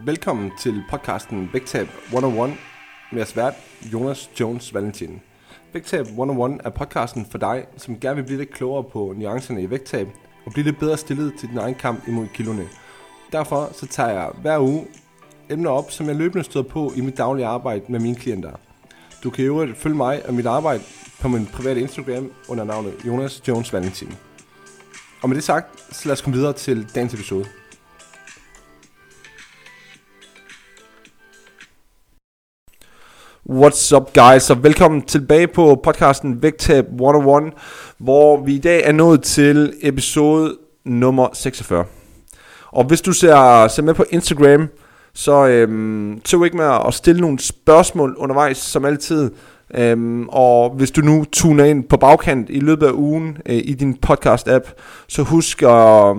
Velkommen til podcasten Vægtab 101 med jeres vært Jonas Jones Valentin. Vægtab 101 er podcasten for dig, som gerne vil blive lidt klogere på nuancerne i vægttab og blive lidt bedre stillet til din egen kamp imod kiloene. Derfor så tager jeg hver uge emner op, som jeg løbende støder på i mit daglige arbejde med mine klienter. Du kan jo følge mig og mit arbejde på min private Instagram under navnet Jonas Jones Valentin. Og med det sagt, så lad os komme videre til dagens episode. What's up guys, og velkommen tilbage på podcasten Vægtab 101, hvor vi i dag er nået til episode nummer 46. Og hvis du ser, ser med på Instagram, så øhm, tøv ikke med at stille nogle spørgsmål undervejs, som altid. Øhm, og hvis du nu tuner ind på bagkant i løbet af ugen øh, i din podcast-app, så husk at...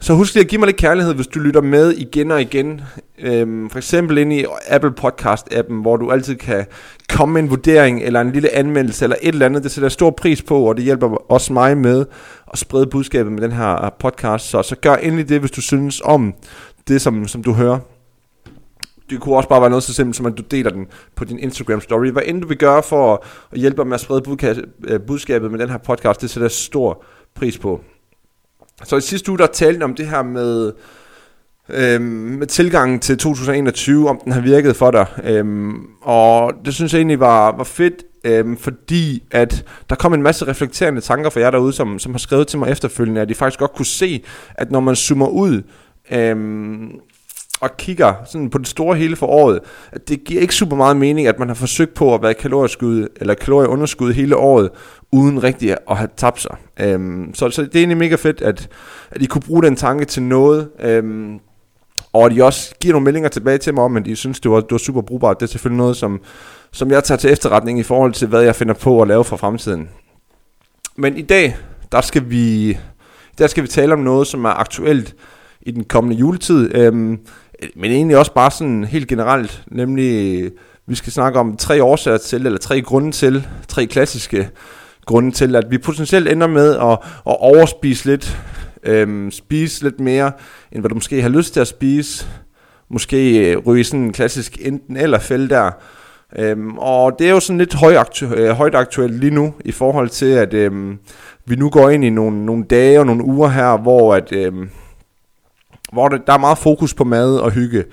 Så husk lige at give mig lidt kærlighed, hvis du lytter med igen og igen. Øhm, for eksempel ind i Apple Podcast-appen, hvor du altid kan komme med en vurdering, eller en lille anmeldelse, eller et eller andet. Det sætter jeg stor pris på, og det hjælper også mig med at sprede budskabet med den her podcast. Så, så gør endelig det, hvis du synes om det, som, som du hører. Det kunne også bare være noget så simpelt, som at du deler den på din Instagram story. Hvad end du vil gøre for at hjælpe med at sprede øh, budskabet med den her podcast, det sætter jeg stor pris på. Så i sidste uge, der talte om det her med, øhm, med tilgangen til 2021, om den har virket for dig. Øhm, og det synes jeg egentlig var, var fedt, øhm, fordi at der kom en masse reflekterende tanker fra jer derude, som, som har skrevet til mig efterfølgende, at de faktisk godt kunne se, at når man zoomer ud, øhm, og kigger sådan på det store hele for året, at det giver ikke super meget mening, at man har forsøgt på at være kalorieskud eller kalorieunderskud hele året, uden rigtig at have tabt sig. Øhm, så, så det er egentlig mega fedt, at, at I kunne bruge den tanke til noget, øhm, og de også giver nogle meldinger tilbage til mig om, at de synes, det var, det var super brugbart. Det er selvfølgelig noget, som, som jeg tager til efterretning i forhold til, hvad jeg finder på at lave for fremtiden. Men i dag, der skal vi, der skal vi tale om noget, som er aktuelt i den kommende juletid. Øhm, men egentlig også bare sådan helt generelt, nemlig vi skal snakke om tre årsager til, eller tre grunde til, tre klassiske grunde til, at vi potentielt ender med at, at overspise lidt, øhm, spise lidt mere, end hvad du måske har lyst til at spise, måske øh, ryge sådan en klassisk enten eller fælde der, Øhm, og det er jo sådan lidt højaktu- øh, højt aktuelt lige nu, i forhold til, at øhm, vi nu går ind i nogle, nogle dage og nogle uger her, hvor at, øhm, hvor det, der er meget fokus på mad og hygge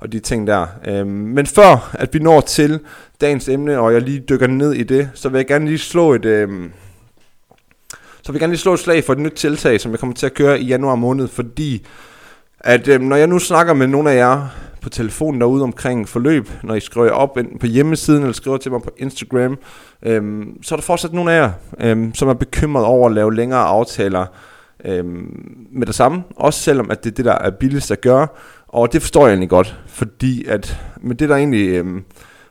og de ting der. Øhm, men før at vi når til dagens emne, og jeg lige dykker ned i det, så vil jeg gerne lige slå et... Øhm, så vil jeg gerne lige slå et slag for et nyt tiltag, som jeg kommer til at køre i januar måned, fordi at øh, når jeg nu snakker med nogle af jer på telefonen derude omkring forløb, når I skriver op enten på hjemmesiden eller skriver til mig på Instagram, øh, så er der fortsat nogle af jer, øh, som er bekymret over at lave længere aftaler øh, med det samme, også selvom at det er det, der er billigst at gøre, og det forstår jeg egentlig godt, fordi at med det, der egentlig Øh,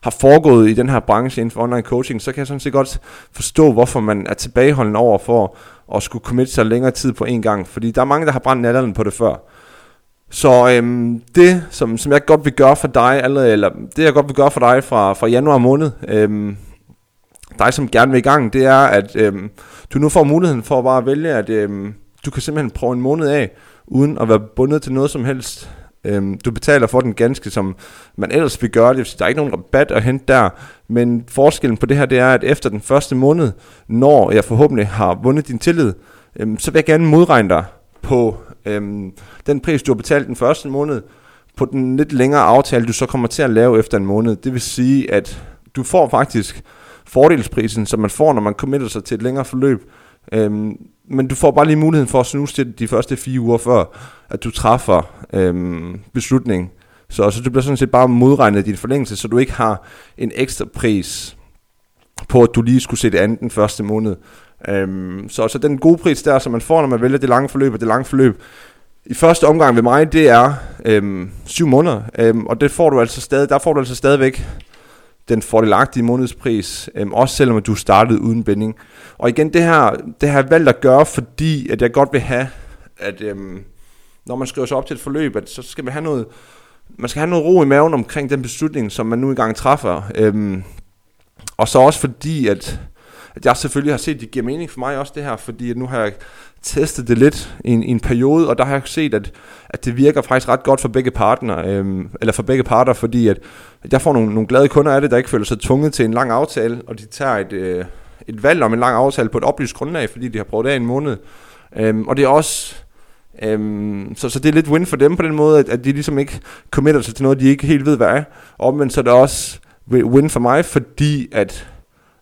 har foregået i den her branche inden for online coaching, så kan jeg sådan set godt forstå, hvorfor man er tilbageholdende over for at skulle committe sig længere tid på en gang, fordi der er mange, der har brændt natterne på det før. Så øhm, det, som, som jeg godt vil gøre for dig, allerede, eller det jeg godt vil gøre for dig fra, fra januar måned, øhm, dig som gerne vil i gang, det er, at øhm, du nu får muligheden for at bare vælge, at øhm, du kan simpelthen prøve en måned af, uden at være bundet til noget som helst. Øhm, du betaler for den ganske, som man ellers vil gøre det. Der er ikke nogen rabat at hente der. Men forskellen på det her, det er, at efter den første måned, når jeg forhåbentlig har vundet din tillid, øhm, så vil jeg gerne modregne dig på øhm, den pris, du har betalt den første måned, på den lidt længere aftale, du så kommer til at lave efter en måned. Det vil sige, at du får faktisk fordelsprisen, som man får, når man committer sig til et længere forløb. Øhm, men du får bare lige muligheden for at snuse til de første fire uger før, at du træffer øhm, beslutning. Så, så du bliver sådan set bare modregnet i din forlængelse, så du ikke har en ekstra pris på, at du lige skulle se det andet den første måned. Øhm, så, så den gode pris der, som man får, når man vælger det lange forløb, og det lange forløb, i første omgang ved mig, det er øhm, syv måneder, øhm, og det får du altså stadig, der får du altså stadigvæk den fordelagtige månedspris, øh, også selvom du startede uden binding. Og igen, det her, det har jeg valgt at gøre, fordi at jeg godt vil have, at øh, når man skriver sig op til et forløb, at så skal man have noget, man skal have noget ro i maven omkring den beslutning, som man nu engang træffer. Øh, og så også fordi, at, at jeg selvfølgelig har set, at det giver mening for mig også det her, fordi nu har jeg testet det lidt i en, i en periode, og der har jeg set, at, at det virker faktisk ret godt for begge partner, øhm, eller for begge parter, fordi at, at jeg får nogle, nogle glade kunder af det, der ikke føler sig tvunget til en lang aftale, og de tager et, øh, et valg om en lang aftale på et oplyst grundlag, fordi de har prøvet det af en måned. Øhm, og det er også... Øhm, så, så det er lidt win for dem på den måde, at, at de ligesom ikke committer sig til noget, de ikke helt ved, hvad er. Og men så er det også win for mig, fordi at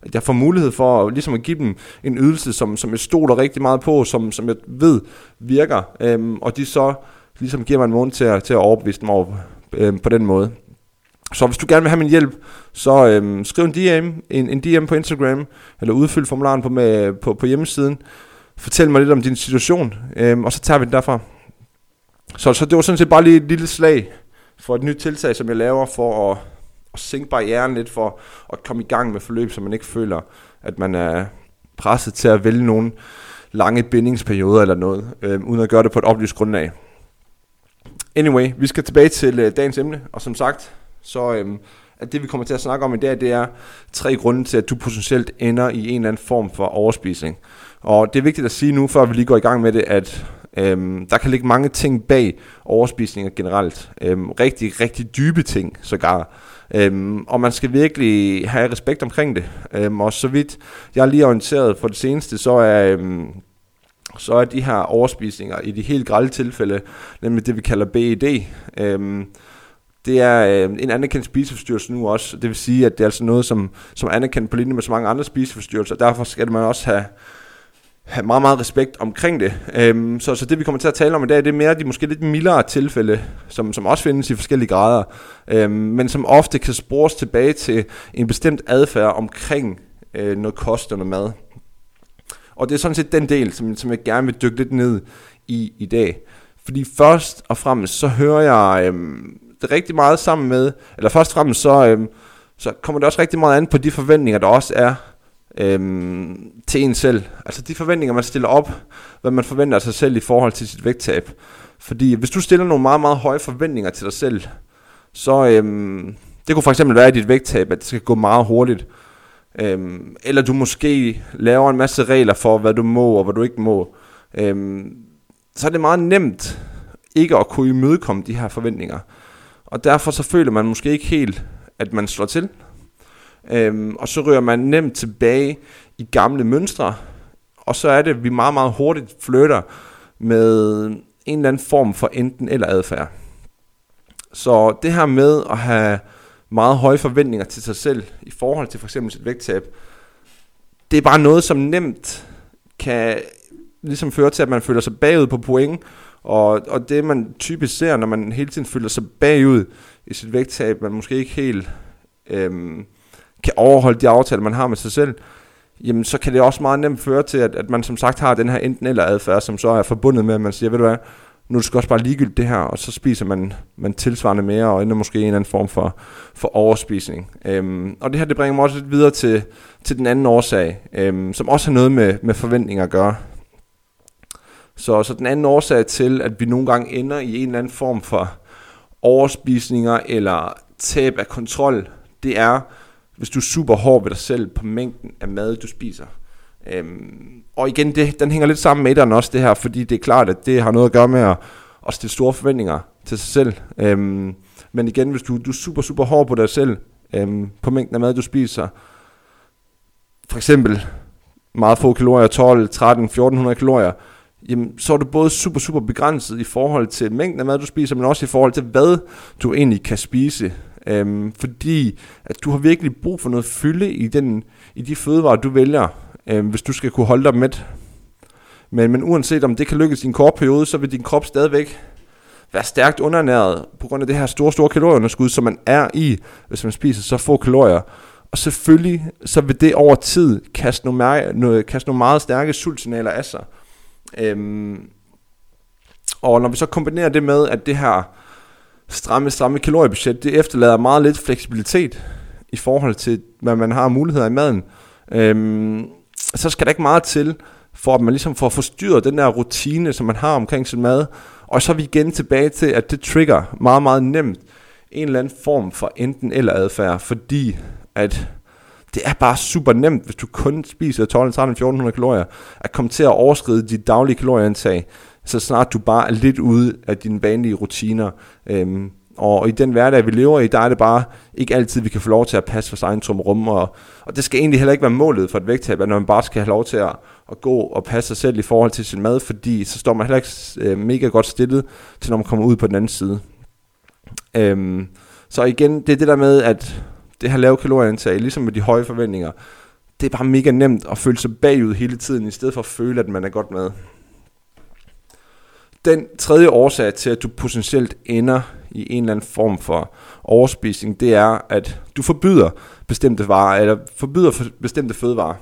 at jeg får mulighed for at, ligesom at give dem en ydelse, som, som jeg stoler rigtig meget på, som, som jeg ved virker, øhm, og de så ligesom giver mig en måned til at, til at overbevise dem over øhm, på den måde. Så hvis du gerne vil have min hjælp, så øhm, skriv en DM, en, en DM på Instagram, eller udfyld formularen på, med, på, på hjemmesiden. Fortæl mig lidt om din situation, øhm, og så tager vi den derfra. Så, så det var sådan set bare lige et lille slag for et nyt tiltag, som jeg laver for at, at sænke barrieren lidt for at komme i gang med forløb, så man ikke føler, at man er presset til at vælge nogle lange bindingsperioder eller noget, øh, uden at gøre det på et oplyst grundlag. Anyway, vi skal tilbage til øh, dagens emne, og som sagt, så øh, at det vi kommer til at snakke om i dag, det er tre grunde til, at du potentielt ender i en eller anden form for overspisning. Og det er vigtigt at sige nu, før vi lige går i gang med det, at øhm, der kan ligge mange ting bag overspisninger generelt. Øhm, rigtig, rigtig dybe ting sågar. Øhm, og man skal virkelig have respekt omkring det. Øhm, og så vidt jeg er lige orienteret for det seneste, så er... Øhm, så er de her overspisninger i de helt grælde tilfælde, nemlig det vi kalder BED, øhm, det er øh, en anerkendt spiseforstyrrelse nu også. Det vil sige, at det er altså noget, som, som er anerkendt på linje med så mange andre spiseforstyrrelser. Derfor skal man også have, have meget, meget respekt omkring det. Øhm, så, så det vi kommer til at tale om i dag, det er mere de måske lidt mildere tilfælde, som, som også findes i forskellige grader, øhm, men som ofte kan spores tilbage til en bestemt adfærd omkring øh, noget kost og noget mad. Og det er sådan set den del, som, som jeg gerne vil dykke lidt ned i i dag. Fordi først og fremmest, så hører jeg øhm, det rigtig meget sammen med, eller først og fremmest, så, øhm, så kommer det også rigtig meget an på de forventninger, der også er øhm, til en selv. Altså de forventninger, man stiller op, hvad man forventer af sig selv i forhold til sit vægttab. Fordi hvis du stiller nogle meget, meget høje forventninger til dig selv, så øhm, det kunne for eksempel være i dit vægttab, at det skal gå meget hurtigt. Øhm, eller du måske laver en masse regler for, hvad du må og hvad du ikke må. Øhm, så er det meget nemt ikke at kunne imødekomme de her forventninger. Og derfor så føler man måske ikke helt, at man slår til. Øhm, og så rører man nemt tilbage i gamle mønstre. Og så er det, at vi meget, meget hurtigt flytter med en eller anden form for enten eller adfærd. Så det her med at have meget høje forventninger til sig selv i forhold til for eksempel sit vægttab, det er bare noget, som nemt kan ligesom føre til, at man føler sig bagud på point, og, og det man typisk ser, når man hele tiden føler sig bagud i sit vægttab, man måske ikke helt øhm, kan overholde de aftaler, man har med sig selv, jamen så kan det også meget nemt føre til, at, at man som sagt har den her enten eller adfærd, som så er forbundet med, at man siger, ved du hvad, nu er det også bare ligegyldigt det her, og så spiser man, man tilsvarende mere, og ender måske en eller anden form for, for overspisning. Øhm, og det her, det bringer mig også lidt videre til, til den anden årsag, øhm, som også har noget med, med forventninger at gøre. Så, så den anden årsag til, at vi nogle gange ender i en eller anden form for overspisninger eller tab af kontrol, det er, hvis du er super hård ved dig selv på mængden af mad, du spiser. Øhm, og igen, det, den hænger lidt sammen med den også, det her, fordi det er klart, at det har noget at gøre med at, at stille store forventninger til sig selv. Øhm, men igen, hvis du, du er super, super hård på dig selv, øhm, på mængden af mad, du spiser, for eksempel meget få kalorier, 12, 13, 1400 kalorier, jamen, så er du både super, super begrænset i forhold til mængden af mad, du spiser, men også i forhold til, hvad du egentlig kan spise. Øhm, fordi at du har virkelig brug for noget fylde i, den, i de fødevarer, du vælger, øhm, hvis du skal kunne holde dig med. Men, men uanset om det kan lykkes i en kort periode, så vil din krop stadigvæk være stærkt underernæret på grund af det her store, store kalorieunderskud, som man er i, hvis man spiser så få kalorier. Og selvfølgelig så vil det over tid kaste nogle, noget kaste nogle meget stærke sultsignaler af sig. Øhm, og når vi så kombinerer det med, at det her stramme, stramme kaloriebudget, det efterlader meget lidt fleksibilitet i forhold til, hvad man har muligheder i maden, øhm, så skal der ikke meget til, for at man ligesom får forstyrret den der rutine, som man har omkring sin mad, og så er vi igen tilbage til, at det trigger meget, meget nemt en eller anden form for enten eller adfærd, fordi at det er bare super nemt, hvis du kun spiser 12, 13, 1400 kalorier, at komme til at overskride dit daglige kalorieindtag, så snart du bare er lidt ude af dine vanlige rutiner. Øhm, og i den hverdag, vi lever i, der er det bare ikke altid, vi kan få lov til at passe vores egen rum. Og, og det skal egentlig heller ikke være målet for et vægttab, at når man bare skal have lov til at, at gå og passe sig selv i forhold til sin mad, fordi så står man heller ikke øh, mega godt stillet til, når man kommer ud på den anden side. Øhm, så igen, det er det der med, at det her lave kalorieindtag, ligesom med de høje forventninger, det er bare mega nemt at føle sig bagud hele tiden, i stedet for at føle, at man er godt med. Den tredje årsag til, at du potentielt ender i en eller anden form for overspisning, det er, at du forbyder bestemte varer, eller forbyder bestemte fødevarer.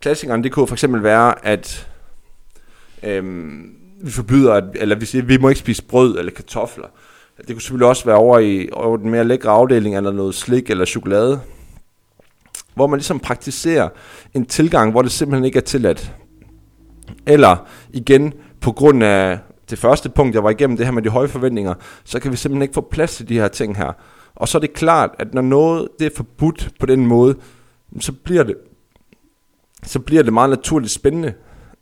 Klassikeren, det kunne for eksempel være, at øhm, vi forbyder, at, eller vi siger, at vi må ikke spise brød eller kartofler. Det kunne selvfølgelig også være over i over den mere lækre afdeling, eller noget slik eller chokolade. Hvor man ligesom praktiserer en tilgang, hvor det simpelthen ikke er tilladt. Eller igen, på grund af det første punkt, jeg var igennem, det her med de høje forventninger, så kan vi simpelthen ikke få plads til de her ting her. Og så er det klart, at når noget det er forbudt på den måde, så bliver det, så bliver det meget naturligt spændende.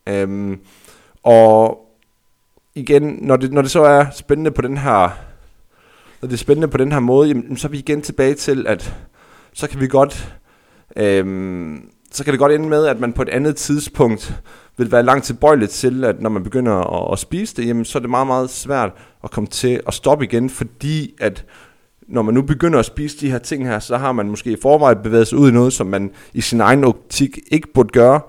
Øhm, og igen, når det, når det så er spændende på den her, når det er spændende på den her måde, jamen, så er vi igen tilbage til, at så kan vi godt, øhm, så kan det godt ende med, at man på et andet tidspunkt vil være langt tilbøjeligt til, at når man begynder at, at spise det, jamen, så er det meget, meget svært at komme til at stoppe igen, fordi at når man nu begynder at spise de her ting her, så har man måske i forvejen bevæget sig ud i noget, som man i sin egen optik ikke burde gøre,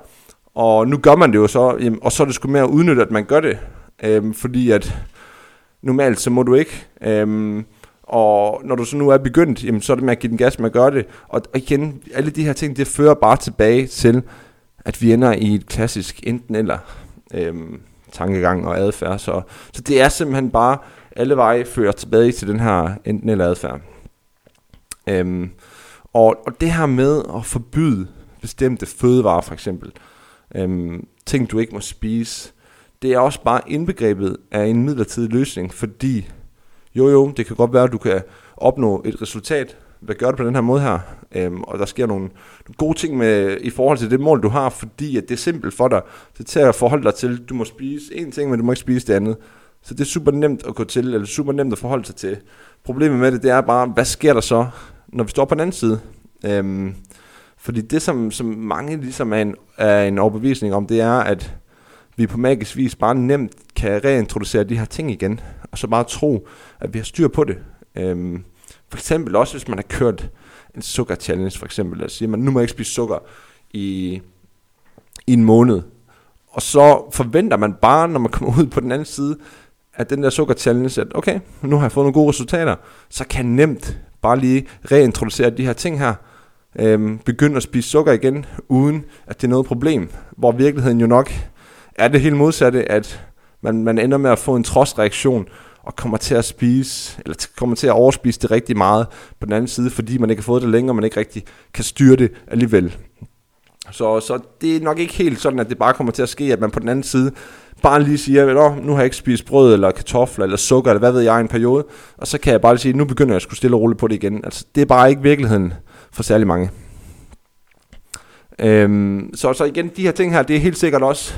og nu gør man det jo så, jamen, og så er det sgu mere at udnytte, at man gør det, øhm, fordi at normalt så må du ikke, øhm, og når du så nu er begyndt, jamen, så er det med at give den gas med at gøre det, og igen, alle de her ting, det fører bare tilbage til, at vi ender i et klassisk enten eller øhm, tankegang og adfærd. Så, så det er simpelthen bare, alle veje fører tilbage til den her enten eller adfærd. Øhm, og, og det her med at forbyde bestemte fødevarer for eksempel, øhm, ting du ikke må spise, det er også bare indbegrebet af en midlertidig løsning, fordi jo jo, det kan godt være, at du kan opnå et resultat hvad gør du på den her måde her? Øhm, og der sker nogle, nogle gode ting med, i forhold til det mål, du har, fordi at det er simpelt for dig. Det til at forholde dig til, du må spise en ting, men du må ikke spise det andet. Så det er super nemt at gå til, eller super nemt at forholde sig til. Problemet med det, det er bare, hvad sker der så, når vi står på den anden side? Øhm, fordi det, som, som mange ligesom er en, er en overbevisning om, det er, at vi på magisk vis bare nemt kan reintroducere de her ting igen, og så bare tro, at vi har styr på det. Øhm, for eksempel også, hvis man har kørt en sukker challenge, for eksempel, lad os sige, man nu må jeg ikke spise sukker i, i en måned. Og så forventer man bare, når man kommer ud på den anden side, at den der sukker challenge, at okay, nu har jeg fået nogle gode resultater, så kan jeg nemt bare lige reintroducere de her ting her, øhm, begynde at spise sukker igen, uden at det er noget problem. Hvor virkeligheden jo nok er det helt modsatte, at man, man ender med at få en trodsreaktion, og kommer til at spise, eller kommer til at overspise det rigtig meget på den anden side, fordi man ikke har fået det længere, og man ikke rigtig kan styre det alligevel. Så, så det er nok ikke helt sådan, at det bare kommer til at ske, at man på den anden side bare lige siger, nu har jeg ikke spist brød, eller kartofler, eller sukker, eller hvad ved jeg, en periode, og så kan jeg bare lige sige, nu begynder jeg at skulle stille og roligt på det igen. Altså, det er bare ikke virkeligheden for særlig mange. Øhm, så, så igen, de her ting her, det er helt sikkert også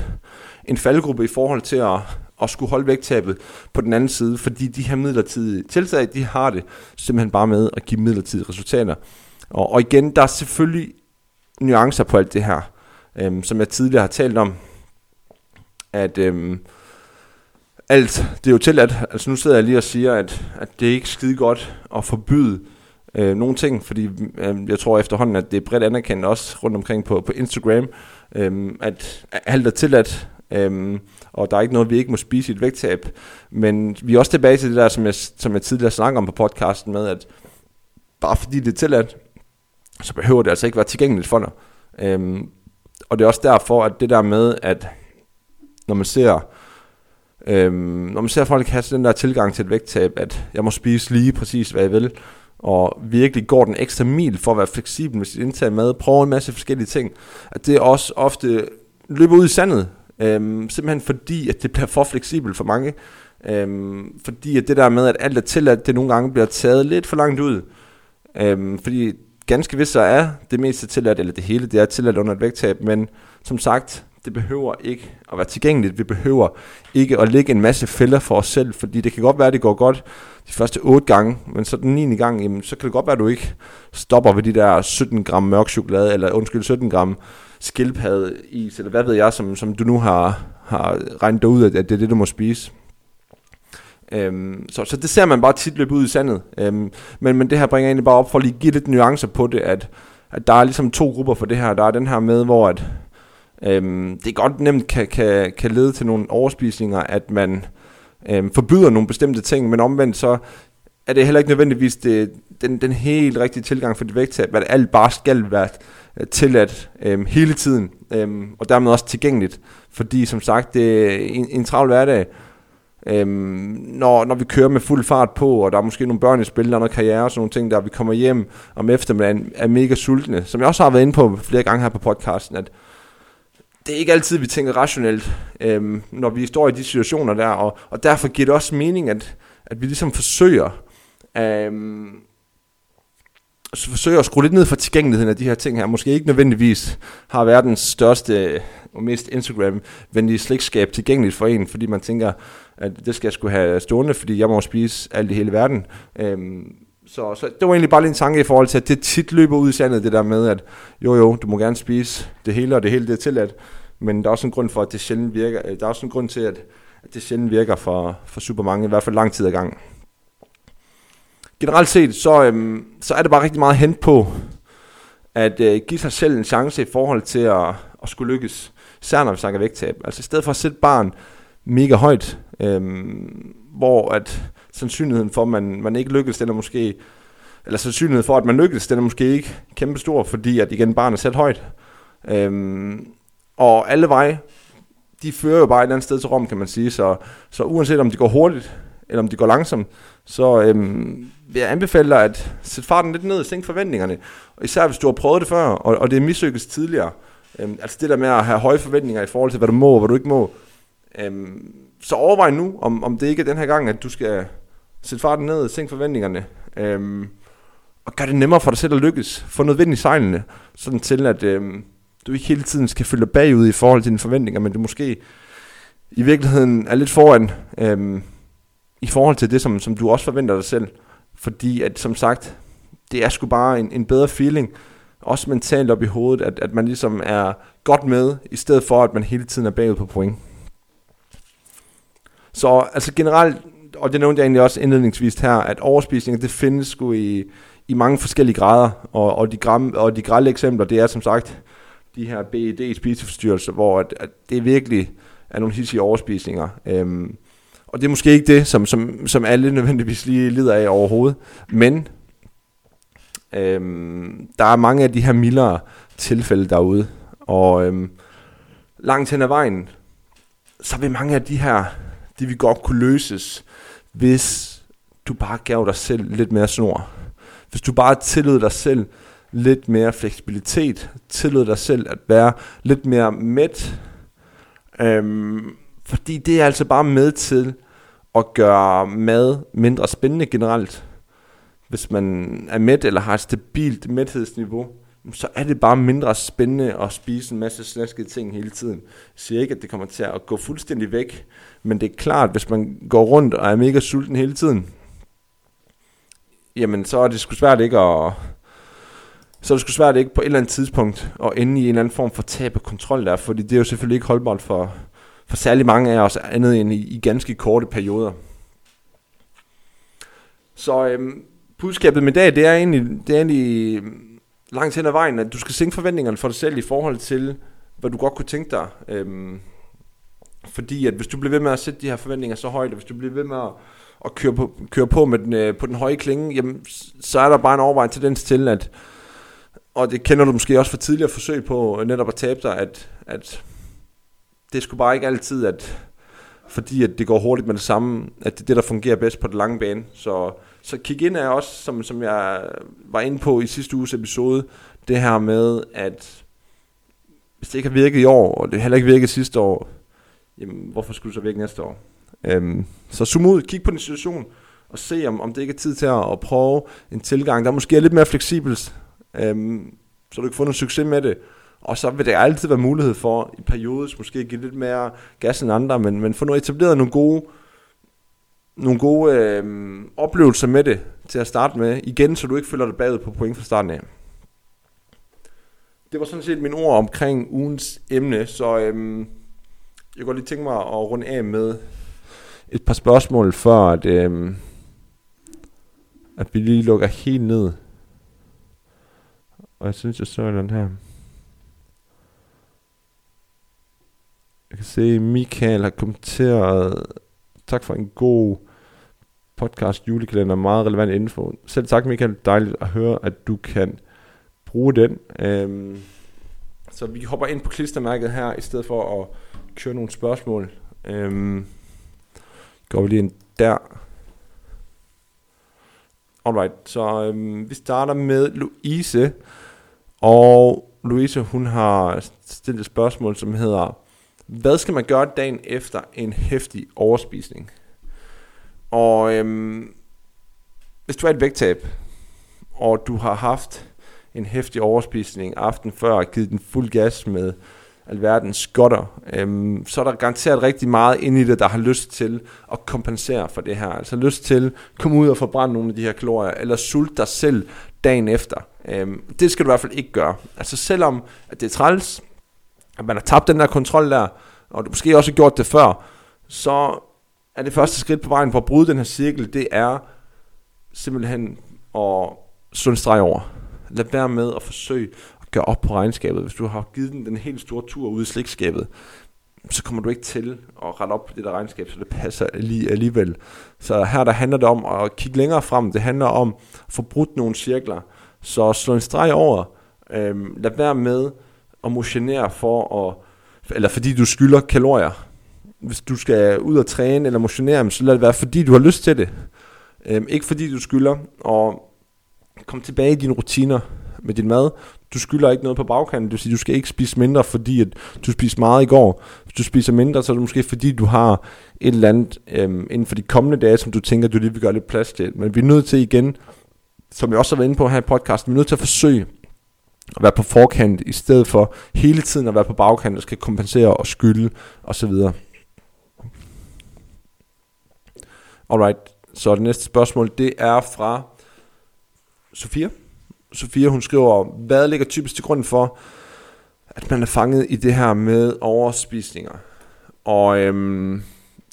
en faldgruppe i forhold til at, at skulle holde vægttabet på den anden side, fordi de her midlertidige tiltag, de har det simpelthen bare med at give midlertidige resultater. Og, og igen, der er selvfølgelig nuancer på alt det her, øhm, som jeg tidligere har talt om, at øhm, alt, det er jo til at, altså nu sidder jeg lige og siger, at, at det er ikke skide godt at forbyde øh, nogle ting, fordi øh, jeg tror efterhånden, at det er bredt anerkendt også rundt omkring på, på Instagram, øh, at alt er tilladt, Øhm, og der er ikke noget, vi ikke må spise i et vægttab. Men vi er også tilbage til det der, som jeg, som jeg tidligere snakkede om på podcasten med, at bare fordi det er tilladt, så behøver det altså ikke være tilgængeligt for dig. Øhm, og det er også derfor, at det der med, at når man ser, øhm, når man ser folk have den der tilgang til et vægttab, at jeg må spise lige præcis, hvad jeg vil, og virkelig går den ekstra mil for at være fleksibel med sit indtag mad, prøver en masse forskellige ting, at det også ofte løber ud i sandet, Øhm, simpelthen fordi, at det bliver for fleksibelt for mange. Øhm, fordi at det der med, at alt er tilladt, det nogle gange bliver taget lidt for langt ud. Øhm, fordi ganske vist så er det meste tilladt, eller det hele, det er tilladt under et vægttab, men som sagt, det behøver ikke at være tilgængeligt. Vi behøver ikke at lægge en masse fælder for os selv, fordi det kan godt være, at det går godt de første 8 gange, men så den 9. gang, jamen, så kan det godt være, at du ikke stopper ved de der 17 gram mørk chokolade, eller undskyld, 17 gram skildpadde is, eller hvad ved jeg, som, som du nu har, har regnet ud, at det er det, du må spise. Øhm, så, så det ser man bare tit løbe ud i sandet. Øhm, men, men det her bringer egentlig bare op for at lige give lidt nuancer på det, at, at der er ligesom to grupper for det her. Der er den her med, hvor at, øhm, det godt nemt kan, kan, kan lede til nogle overspisninger, at man øhm, forbyder nogle bestemte ting, men omvendt så er det heller ikke nødvendigvis det, den, den helt rigtige tilgang for dit vægttab, at alt bare skal være øh, tilladt øhm, hele tiden, øhm, og dermed også tilgængeligt. Fordi som sagt, det er en, en travl hverdag, Øhm, når, når vi kører med fuld fart på, og der er måske nogle børn i spil, der er noget karriere og sådan nogle ting, der vi kommer hjem om eftermiddagen, er mega sultne. Som jeg også har været inde på flere gange her på podcasten, at det er ikke altid, vi tænker rationelt, øhm, når vi står i de situationer der, og, og derfor giver det også mening, at, at vi ligesom forsøger, øhm, forsøger at skrue lidt ned for tilgængeligheden af de her ting her. Måske ikke nødvendigvis har verdens største og mest Instagram-venlige slikskab tilgængeligt for en, fordi man tænker, at det skal jeg skulle have stående, fordi jeg må spise alt i hele verden. Øhm, så, så det var egentlig bare lige en tanke i forhold til, at det tit løber ud i sandet, det der med, at jo jo, du må gerne spise det hele, og det hele det er tilladt, men der er også en grund for, at det sjældent virker, øh, der er også en grund til, at, at det sjældent virker for, for super mange, i hvert fald lang tid ad gang. Generelt set, så, øhm, så er det bare rigtig meget hen på, at øh, give sig selv en chance i forhold til at, at skulle lykkes, især når vi snakker vægttab. Altså i stedet for at sætte barn mega højt, øhm, hvor at sandsynligheden for, at man, man ikke lykkes, den er måske, eller sandsynligheden for, at man lykkes, den er måske ikke kæmpe stor, fordi at igen barnet er sat højt. Øhm, og alle veje, de fører jo bare et eller andet sted til Rom, kan man sige. Så, så uanset om de går hurtigt, eller om de går langsomt, så øhm, vil jeg anbefale dig at sætte farten lidt ned og sænke forventningerne. Og især hvis du har prøvet det før, og, og det er mislykkes tidligere. Øhm, altså det der med at have høje forventninger i forhold til, hvad du må og hvad du ikke må. Øhm, så overvej nu, om, om det ikke er den her gang, at du skal sætte farten ned og sænke forventningerne. Øhm, og gør det nemmere for dig selv at lykkes. Få noget vind i sejlene, sådan til at øhm, du ikke hele tiden skal følge bagud i forhold til dine forventninger, men du måske i virkeligheden er lidt foran øhm, i forhold til det, som, som du også forventer dig selv. Fordi at som sagt, det er sgu bare en, en bedre feeling, også mentalt op i hovedet, at, at man ligesom er godt med, i stedet for at man hele tiden er bagud på point. Så altså generelt, og det nævnte jeg egentlig også indledningsvis her, at overspisning, det findes sgu i, i mange forskellige grader, og, og, de, gram, og de grælde eksempler, det er som sagt de her BED spiseforstyrrelser, hvor at, at det virkelig er nogle hissige overspisninger. Øhm, og det er måske ikke det, som, som, som alle nødvendigvis lige lider af overhovedet, men øhm, der er mange af de her mildere tilfælde derude, og øhm, langt hen ad vejen, så vil mange af de her de vil godt kunne løses, hvis du bare gav dig selv lidt mere snor. Hvis du bare tillod dig selv lidt mere fleksibilitet, tillod dig selv at være lidt mere mæt, øhm, fordi det er altså bare med til at gøre mad mindre spændende generelt. Hvis man er mæt eller har et stabilt mæthedsniveau, så er det bare mindre spændende at spise en masse snaskede ting hele tiden. Jeg siger ikke, at det kommer til at gå fuldstændig væk, men det er klart, hvis man går rundt og er mega sulten hele tiden, jamen så er det sgu svært ikke at... Så er det sgu svært ikke på et eller andet tidspunkt at ende i en eller anden form for tab af kontrol der, fordi det er jo selvfølgelig ikke holdbart for, for særlig mange af os andet end i, i ganske korte perioder. Så øhm, budskabet med i dag, det er egentlig, det er egentlig øhm, langt hen ad vejen, at du skal sænke forventningerne for dig selv i forhold til, hvad du godt kunne tænke dig. Øhm, fordi at hvis du bliver ved med at sætte de her forventninger så højt, og hvis du bliver ved med at, at køre, på, køre på med den, øh, på den høje klinge, jamen, så er der bare en overvejende tendens til, at, og det kender du måske også fra tidligere forsøg på netop at tabe dig, at, at det skulle bare ikke altid, at fordi at det går hurtigt med det samme, at det er det, der fungerer bedst på den lange bane. Så, så kig ind er også, som, som jeg var inde på i sidste uges episode, det her med, at hvis det ikke har virket i år, og det heller ikke virket sidste år, jamen hvorfor skulle det så virke næste år? Øhm, så zoom ud, kig på den situation, og se om, om det ikke er tid til at, at prøve en tilgang, der måske er lidt mere fleksibel, øhm, så du kan få noget succes med det. Og så vil der altid være mulighed for i perioder måske give lidt mere gas end andre, men, men få noget etableret nogle gode, nogle gode øh, oplevelser med det til at starte med. Igen, så du ikke føler dig bagud på point fra starten af. Det var sådan set mine ord omkring ugens emne, så øh, jeg kunne godt lige tænke mig at runde af med et par spørgsmål, før at, øh, at vi lige lukker helt ned. Og jeg synes, jeg så den her. Jeg kan se, Michael har kommenteret, tak for en god podcast julekalender, meget relevant info. Selv tak Michael, dejligt at høre, at du kan bruge den. Øhm, så vi hopper ind på klistermærket her, i stedet for at køre nogle spørgsmål. Øhm, går vi lige ind der. Alright, så øhm, vi starter med Louise. Og Louise, hun har stillet et spørgsmål, som hedder, hvad skal man gøre dagen efter en hæftig overspisning? Og øhm, hvis du er et vægttab, og du har haft en hæftig overspisning aften før og givet den fuld gas med alverdens skotter, øhm, så er der garanteret rigtig meget inde i det, der har lyst til at kompensere for det her. Altså lyst til at komme ud og forbrænde nogle af de her kalorier, eller sulte dig selv dagen efter. Øhm, det skal du i hvert fald ikke gøre. Altså selvom at det er træls, at man har tabt den der kontrol der, og du måske også har gjort det før, så er det første skridt på vejen for at bryde den her cirkel, det er simpelthen at slå en streg over. Lad være med at forsøge at gøre op på regnskabet. Hvis du har givet den den helt store tur ud i slikskabet, så kommer du ikke til at rette op på det der regnskab, så det passer lige alligevel. Så her der handler det om at kigge længere frem. Det handler om at få brudt nogle cirkler. Så slå en streg over. Øhm, lad være med at motionere for at, eller fordi du skylder kalorier. Hvis du skal ud og træne eller motionere, så lad det være fordi du har lyst til det. Øhm, ikke fordi du skylder. Og kom tilbage i dine rutiner med din mad. Du skylder ikke noget på bagkanten, det vil sige, du skal ikke spise mindre, fordi at du spiste meget i går. Hvis du spiser mindre, så er det måske fordi, du har et eller andet øhm, inden for de kommende dage, som du tænker, du lige vil gøre lidt plads til. Men vi er nødt til igen, som jeg også har været inde på her i podcasten, vi er nødt til at forsøge at være på forkant, i stedet for hele tiden at være på bagkant, og skal kompensere og skylde osv. Alright, så det næste spørgsmål, det er fra Sofia. Sofia, hun skriver, hvad ligger typisk til grund for, at man er fanget i det her med overspisninger? Og øhm,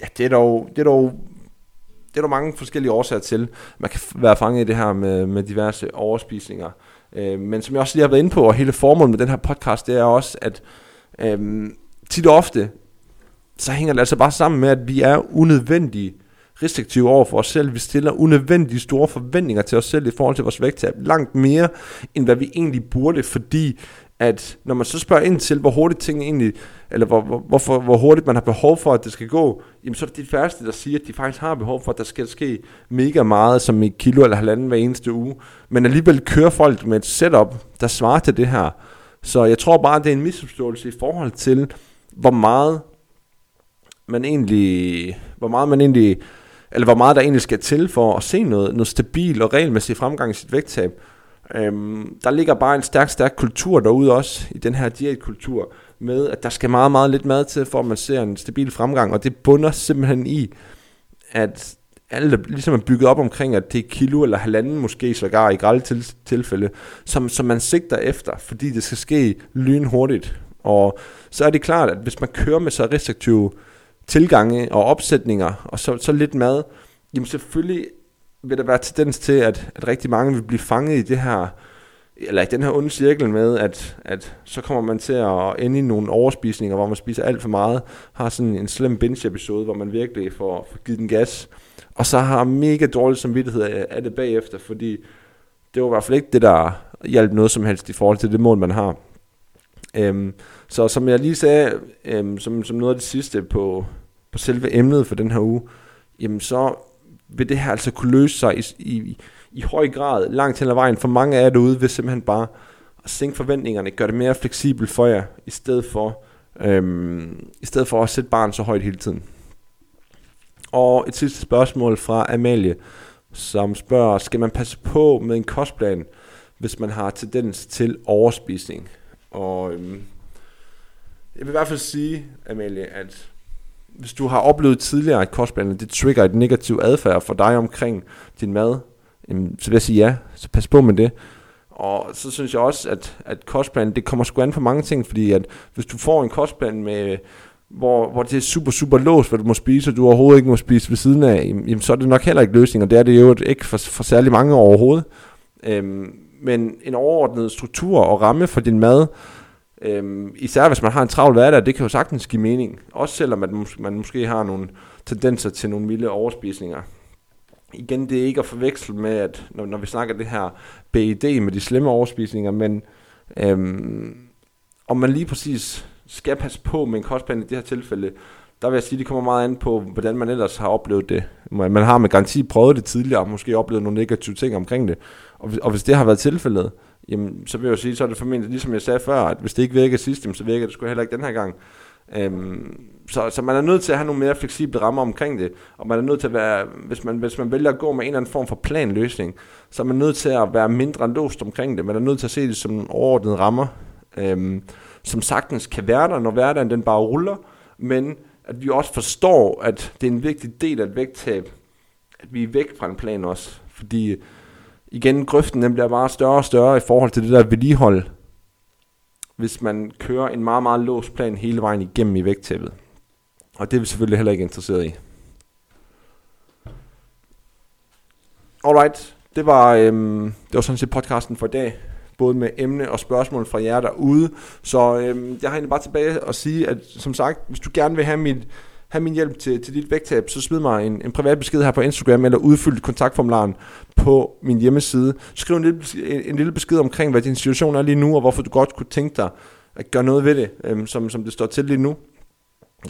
ja, det er dog, det er dog det er der mange forskellige årsager til. Man kan være fanget i det her med, med diverse overspisninger. Øh, men som jeg også lige har været inde på, og hele formålet med den her podcast, det er også, at øh, tit og ofte, så hænger det altså bare sammen med, at vi er unødvendige restriktive over for os selv. Vi stiller unødvendigt store forventninger til os selv i forhold til vores vægttab. Langt mere, end hvad vi egentlig burde, fordi at når man så spørger ind til, hvor hurtigt ting egentlig, eller hvor, hvor, hvorfor, hvor hurtigt man har behov for, at det skal gå, jamen så er det de færreste, der siger, at de faktisk har behov for, at der skal ske mega meget, som et kilo eller halvanden hver eneste uge. Men alligevel kører folk med et setup, der svarer til det her. Så jeg tror bare, det er en misforståelse i forhold til, hvor meget man egentlig, hvor meget man egentlig eller hvor meget der egentlig skal til for at se noget, noget stabil og regelmæssig fremgang i sit vægttab. Øhm, der ligger bare en stærk, stærk kultur derude også, i den her diætkultur, med at der skal meget, meget lidt mad til, for at man ser en stabil fremgang, og det bunder simpelthen i, at alle ligesom er bygget op omkring, at det er kilo eller halvanden måske sågar i grælde til, tilfælde, som, som man sigter efter, fordi det skal ske lynhurtigt. Og så er det klart, at hvis man kører med så restriktive tilgange og opsætninger, og så, så lidt mad, jamen selvfølgelig vil der være tendens til, at, at rigtig mange vil blive fanget i det her, eller i den her onde cirkel med, at, at så kommer man til at ende i nogle overspisninger, hvor man spiser alt for meget, har sådan en slem binge-episode, hvor man virkelig får, får givet den gas, og så har mega dårlig samvittighed af det bagefter, fordi det var i hvert fald ikke det, der hjalp noget som helst i forhold til det mål, man har. Øhm, så som jeg lige sagde, øhm, som, som noget af det sidste på, på selve emnet for den her uge, jamen så vil det her altså kunne løse sig i, i, i høj grad langt hen ad vejen. For mange af jer derude vil simpelthen bare at sænke forventningerne, gøre det mere fleksibelt for jer, i stedet for, øhm, i stedet for at sætte barn så højt hele tiden. Og et sidste spørgsmål fra Amalie, som spørger, skal man passe på med en kostplan, hvis man har tendens til overspisning. Og øhm, jeg vil i hvert fald sige, Amalie, at hvis du har oplevet tidligere, at kostplanen det trigger et negativt adfærd for dig omkring din mad, så vil jeg sige ja, så pas på med det. Og så synes jeg også, at, at kostplanen, det kommer sgu an på mange ting, fordi at hvis du får en kostplan med, hvor, hvor det er super, super låst, hvad du må spise, og du overhovedet ikke må spise ved siden af, jamen, så er det nok heller ikke løsning, og det er det jo ikke for, for særlig mange overhovedet. Øhm, men en overordnet struktur og ramme for din mad, øhm, især hvis man har en travl hverdag, det kan jo sagtens give mening. Også selvom man, man måske har nogle tendenser til nogle milde overspisninger. Igen, det er ikke at forveksle med, at når, når vi snakker det her BED med de slemme overspisninger, men øhm, om man lige præcis skal passe på med en kostplan i det her tilfælde, der vil jeg sige, at det kommer meget an på, hvordan man ellers har oplevet det. Man har med garanti prøvet det tidligere, og måske oplevet nogle negative ting omkring det. Og, og hvis det har været tilfældet, jamen, så vil jeg jo sige, så er det formentlig, ligesom jeg sagde før, at hvis det ikke virker sidst, så virker det sgu heller ikke den her gang. Øhm, så, så man er nødt til at have nogle mere fleksible rammer omkring det, og man er nødt til at være, hvis man, hvis man vælger at gå med en eller anden form for planløsning, så er man nødt til at være mindre låst omkring det. Man er nødt til at se det som en overordnede rammer, øhm, som sagtens kan være der, når hverdagen den bare ruller, men at vi også forstår, at det er en vigtig del af et vægttab, at vi er væk fra en plan også. Fordi igen, grøften den bliver bare større og større i forhold til det der vedligehold, hvis man kører en meget, meget låst plan hele vejen igennem i vægttabet. Og det er vi selvfølgelig heller ikke interesseret i. Alright, det var, øhm, det var sådan set podcasten for i dag både med emne og spørgsmål fra jer derude. Så øhm, jeg har egentlig bare tilbage at sige, at som sagt, hvis du gerne vil have mit have min hjælp til, til dit vægttab, så smid mig en, en privat besked her på Instagram, eller udfyld kontaktformularen på min hjemmeside. Skriv en lille, en, en lille besked omkring, hvad din situation er lige nu, og hvorfor du godt kunne tænke dig at gøre noget ved det, øhm, som, som det står til lige nu.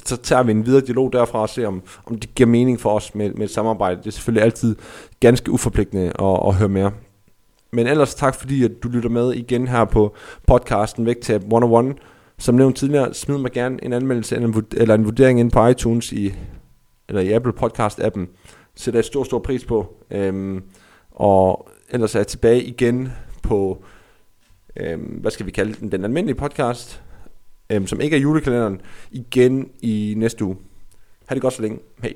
Så tager vi en videre dialog derfra og ser, om, om det giver mening for os med, med et samarbejde. Det er selvfølgelig altid ganske uforpligtende at, at høre mere. Men ellers tak fordi, at du lytter med igen her på podcasten Vægtab 101. Som nævnt tidligere, smid mig gerne en anmeldelse eller en vurdering ind på iTunes i, eller i Apple Podcast-appen. Sætter jeg stor, stor pris på. Øhm, og ellers er jeg tilbage igen på, øhm, hvad skal vi kalde den, den almindelige podcast, øhm, som ikke er julekalenderen, igen i næste uge. Ha' det godt så længe. Hej.